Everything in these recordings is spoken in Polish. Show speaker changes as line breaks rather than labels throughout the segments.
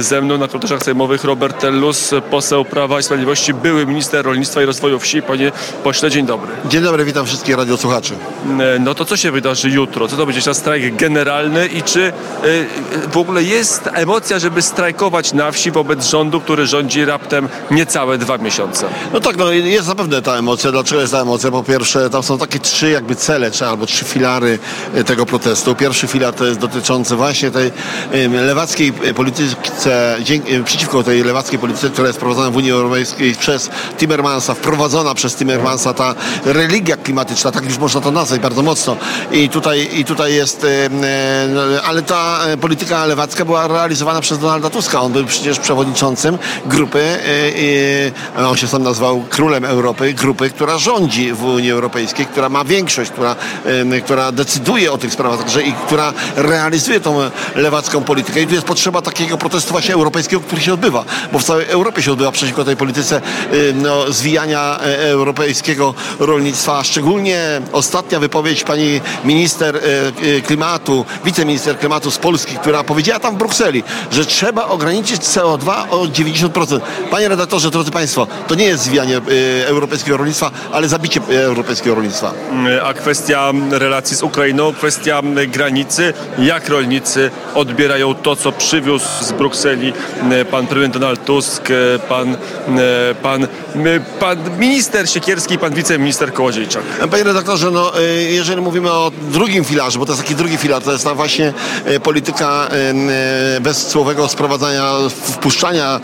ze mną na korytarzach sejmowych Robert Tellus, poseł Prawa i Sprawiedliwości, były minister rolnictwa i rozwoju wsi. Panie pośle, dzień dobry.
Dzień dobry, witam wszystkich radiosłuchaczy.
No to co się wydarzy jutro? Co to będzie za strajk generalny i czy y, w ogóle jest emocja, żeby strajkować na wsi wobec rządu, który rządzi raptem niecałe dwa miesiące?
No tak, no jest zapewne ta emocja. Dlaczego jest ta emocja? Po pierwsze, tam są takie trzy jakby cele, czy albo trzy filary e, tego protestu. Pierwszy filar to jest dotyczący właśnie tej lewackiej e, polityce, dzięki- e, przeciwko tej lewackiej polityce, która jest prowadzona w Unii Europejskiej przez Timmermansa, wprowadzona przez Timmermansa ta religia klimatyczna, tak już można to nazwać bardzo mocno. I tutaj, i tutaj jest, e, no, ale ta polityka lewacka była realizowana przez Donalda Tuska. On był przecież przewodniczącym grupy, on się sam nazwał królem Europy, grupy, która rządzi w Unii Europejskiej, która ma większość, która, która decyduje o tych sprawach, także i która realizuje tą lewacką politykę. I tu jest potrzeba takiego protestu właśnie europejskiego, który się odbywa, bo w całej Europie się odbywa przeciwko tej polityce em, no, zwijania e, europejskiego rolnictwa, szczególnie ostatnia wypowiedź pani minister e, e, klimatu, wiceminister klimatu z Polski, która powiedziała tam w Brukseli, że trzeba ograniczyć CO2 o 90%. Panie redaktorze, drodzy Państwo, to nie jest zwijanie europejskiego rolnictwa, ale zabicie europejskiego rolnictwa.
A kwestia relacji z Ukrainą, kwestia granicy. Jak rolnicy odbierają to, co przywiózł z Brukseli pan prezydent Donald Tusk, pan, pan, pan minister Siekierski pan wiceminister Kołodziejczak?
Panie redaktorze, no, e, jeżeli mówimy o drugim filarze, bo to jest taki drugi filar, to jest ta właśnie e, polityka e, bezcłowego sprowadzania, wpuszczania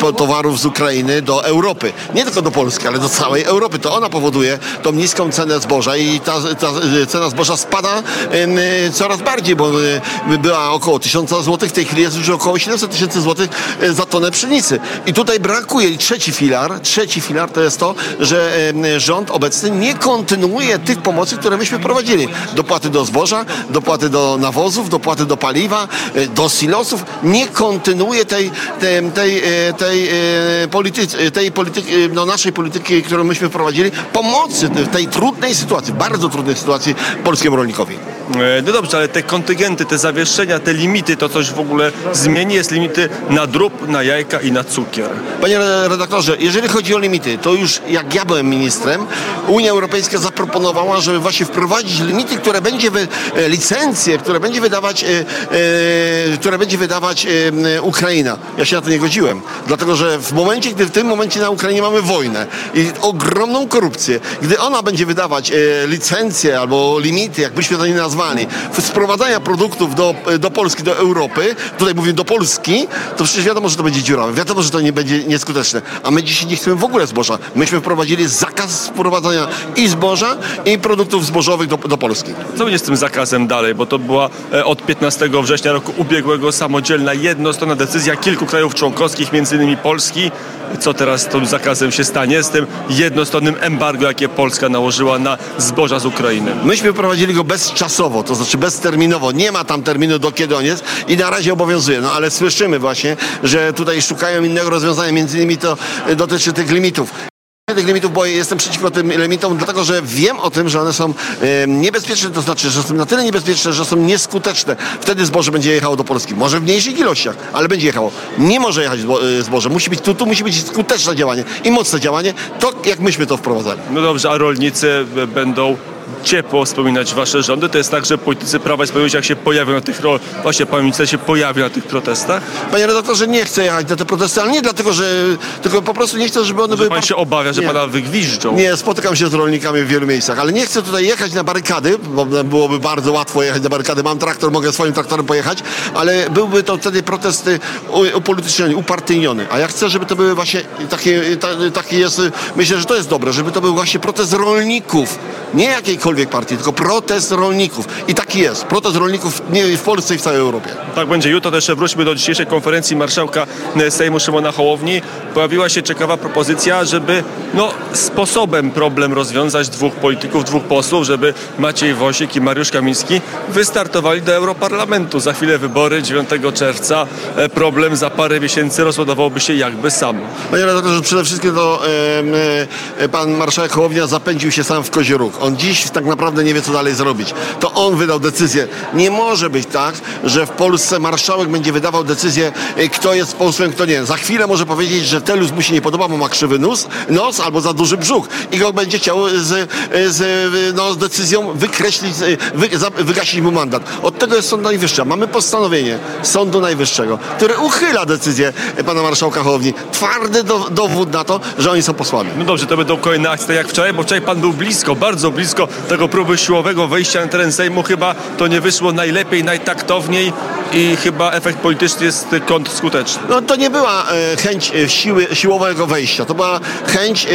e, towarów z Ukrainy do Europy. Nie tylko do Polski, ale do całej Europy. To ona powoduje tą niską cenę zboża i ta, ta e, cena zboża spada e, coraz bardziej, bo e, była około 1000 zł, w tej chwili jest już około 700 tysięcy złotych e, za tonę pszenicy. I tutaj brakuje i trzeci filar, trzeci filar to jest to, że rząd obecny nie kontynuuje tych pomocy, które myśmy prowadzili. Dopłaty do zboża, dopłaty do nawozów, dopłaty do paliwa, e, do silosów. Nie kontynuuje tej, tej, tej, e, tej, polityki, tej polityki, no naszej polityki, którą myśmy prowadzili, pomocy w tej trudnej sytuacji, bardzo trudnej sytuacji polskiemu rolnikowi.
E, No dobrze, ale te kontyngenty, te zawieszenia, te limity, to coś w ogóle zmieni? Jest limity na drób, na jajka i na cukier.
Panie redaktorze, jeżeli chodzi o limity, to już jak ja byłem ministrem, Unia Europejska zaproponowała, żeby właśnie wprowadzić limity, które będzie wy, e, licencje, które będzie wydawać, e, które będzie wydawać Ukraina. Ja się na to nie godziłem, dlatego że w momencie, gdy w tym momencie na Ukrainie mamy wojnę i ogromną korupcję, gdy ona będzie wydawać licencje albo limity, jakbyśmy to nie nazwali, w- sprowadzania produktów do, do Polski, do Europy, tutaj mówię do Polski, to przecież wiadomo, że to będzie dziurawe. Wiadomo, że to nie będzie nieskuteczne. A my dzisiaj nie chcemy w ogóle zboża. Myśmy wprowadzili zakaz sprowadzania i zboża, i produktów zbożowych do, do Polski.
Co będzie z tym zakazem dalej? Bo to była e, od 15 września roku ubiegłego samodzielna, jednostronna decyzja kilku krajów członkowskich, między innymi Polski. Co teraz z tym zakazem się stanie? Z tym jednostronnym embargo, jakie Polska nałożyła na zboża z Ukrainy.
Myśmy wprowadzili go bezczasowo, to znaczy bezterminowo. Nie ma tam terminu, do kiedy on jest i na razie obowiązuje. No ale słyszymy właśnie, że tutaj szukają innego rozwiązania, między innymi to dotyczy tych limitów. Tych limitów, bo jestem przeciwko tym limitom, dlatego że wiem o tym, że one są niebezpieczne, to znaczy, że są na tyle niebezpieczne, że są nieskuteczne. Wtedy zboże będzie jechało do Polski. Może w mniejszych ilościach, ale będzie jechało. Nie może jechać e, zboże. Musi być, tu, tu musi być skuteczne działanie i mocne działanie, to jak myśmy to wprowadzali.
No dobrze, a rolnicy e, będą ciepło wspominać wasze rządy. To jest tak, że politycy Prawa i Sprawiedliwości jak się pojawią na tych, właśnie pan minister się pojawi na tych protestach,
Panie redaktorze, nie chcę jechać na te protesty, ale nie dlatego, że tylko po prostu nie chcę, żeby one
że
były...
pan się obawia, że
Nie.
pana wygwiżdżą.
Nie, spotykam się z rolnikami w wielu miejscach, ale nie chcę tutaj jechać na barykady, bo byłoby bardzo łatwo jechać na barykady. Mam traktor, mogę swoim traktorem pojechać, ale byłby to wtedy protest y, u- upolityczniony, upartyjniony. A ja chcę, żeby to były właśnie takie, ta, taki jest, myślę, że to jest dobre, żeby to był właśnie protest rolników. Nie jakiejkolwiek partii, tylko protest rolników. I taki jest. Protest rolników nie w Polsce i w całej Europie.
Tak będzie jutro. Też wróćmy do dzisiejszej konferencji marszałka e, Sejmu Szymona Hołowni. Pojawiła się ciekawa propozycja, żeby no, sposobem problem rozwiązać dwóch polityków, dwóch posłów, żeby Maciej Wosik i Mariusz Kamiński wystartowali do Europarlamentu. Za chwilę wybory 9 czerwca. E, Problem za parę miesięcy rozładowałby się jakby sam.
Panie redaktorze, przede wszystkim to e, e, pan marszałek Hołownia zapędził się sam w kozie róg. On dziś tak naprawdę nie wie, co dalej zrobić. To on wydał decyzję. Nie może być tak, że w Polsce marszałek będzie wydawał decyzję, y, kto jest posłem, kto nie. Za chwilę może powiedzieć, że Telus mu się nie podoba, bo ma krzywy nos, nos albo za duży brzuch i go będzie chciał z, z, no, z decyzją wykreślić, y, wy, wygasić mu mandat. Od tego jest Sąd Najwyższy. Mamy postanowienie Sądu Najwyższego, które uchyla decyzję pana marszałka Hołowni. Twardy do, dowód na to, że oni są posłami.
No dobrze, to będą kolejne akcje, tak jak wczoraj, bo wczoraj pan był blisko, bardzo blisko tego próby siłowego wejścia na teren Sejmu. Chyba to nie wyszło najlepiej, najtaktowniej i chyba efekt polityczny jest kontrskuteczny.
No to nie była e, chęć e, siły, siłowego wejścia, to była chęć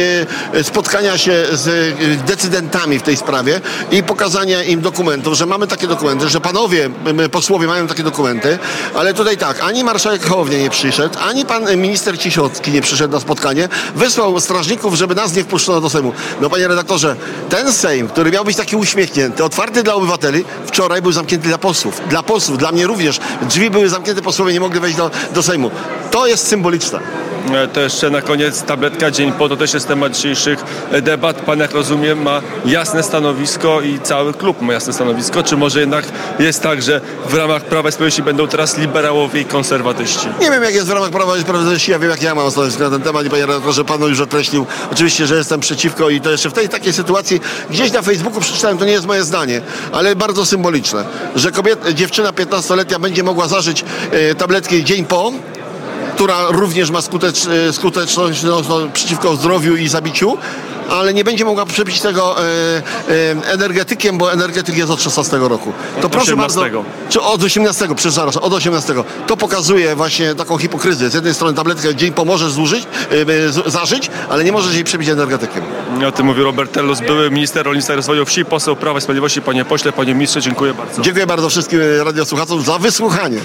e, spotkania się z decydentami w tej sprawie i pokazania im dokumentów, że mamy takie dokumenty, że panowie posłowie mają takie dokumenty, ale tutaj tak, ani marszałek Hołownia nie przyszedł, ani pan minister Cisiocki nie przyszedł na spotkanie, wysłał strażników, żeby nas nie wpuszczono do Sejmu. No panie redaktorze, ten Sejm, który miał być taki uśmiechnięty, otwarty dla obywateli, wczoraj był zamknięty dla posłów. Dla posłów, dla mnie również. Drzwi były zamknięte, posłowie nie mogli wejść do, do Sejmu. To jest symboliczne.
E, To jeszcze na koniec tabletka dzień po, to też jest temat dzisiejszych e, debat. Pan jak rozumiem ma jasne stanowisko i cały klub ma jasne stanowisko. Czy może jednak jest tak, że w ramach Prawa i Sprawiedliwości będą teraz liberałowie i konserwatyści?
Nie wiem, jak jest w ramach Prawa i Sprawiedliwości, ja wiem, jak ja mam stanowisko na ten temat i panie redaktorze, panu już określił. Oczywiście, że jestem przeciwko i to jeszcze w tej takiej sytuacji, gdzieś na Facebooku przeczytałem, to nie jest moje zdanie, ale bardzo symboliczne, że kobieta, dziewczyna 15-letnia będzie mogła zażyć e, tabletki dzień po, która również ma skutecz, e, skuteczność no, no, przeciwko zdrowiu i zabiciu, ale nie będzie mogła przebić tego e, e, energetykiem, bo energetyk jest od 16 roku. To
Od
proszę
18.
bardzo. Czy od 18, przepraszam, od 18. To pokazuje właśnie taką hipokryzję. Z jednej strony tabletkę dzień pomożesz zużyć, zażyć, ale nie możesz jej przebić energetykiem.
O tym mówił Robert Tellus, były minister rolnictwa i rozwoju wsi, poseł Prawa i Sprawiedliwości. Panie pośle, panie ministrze, dziękuję bardzo.
Dziękuję bardzo wszystkim radiosłuchaczom za wysłuchanie.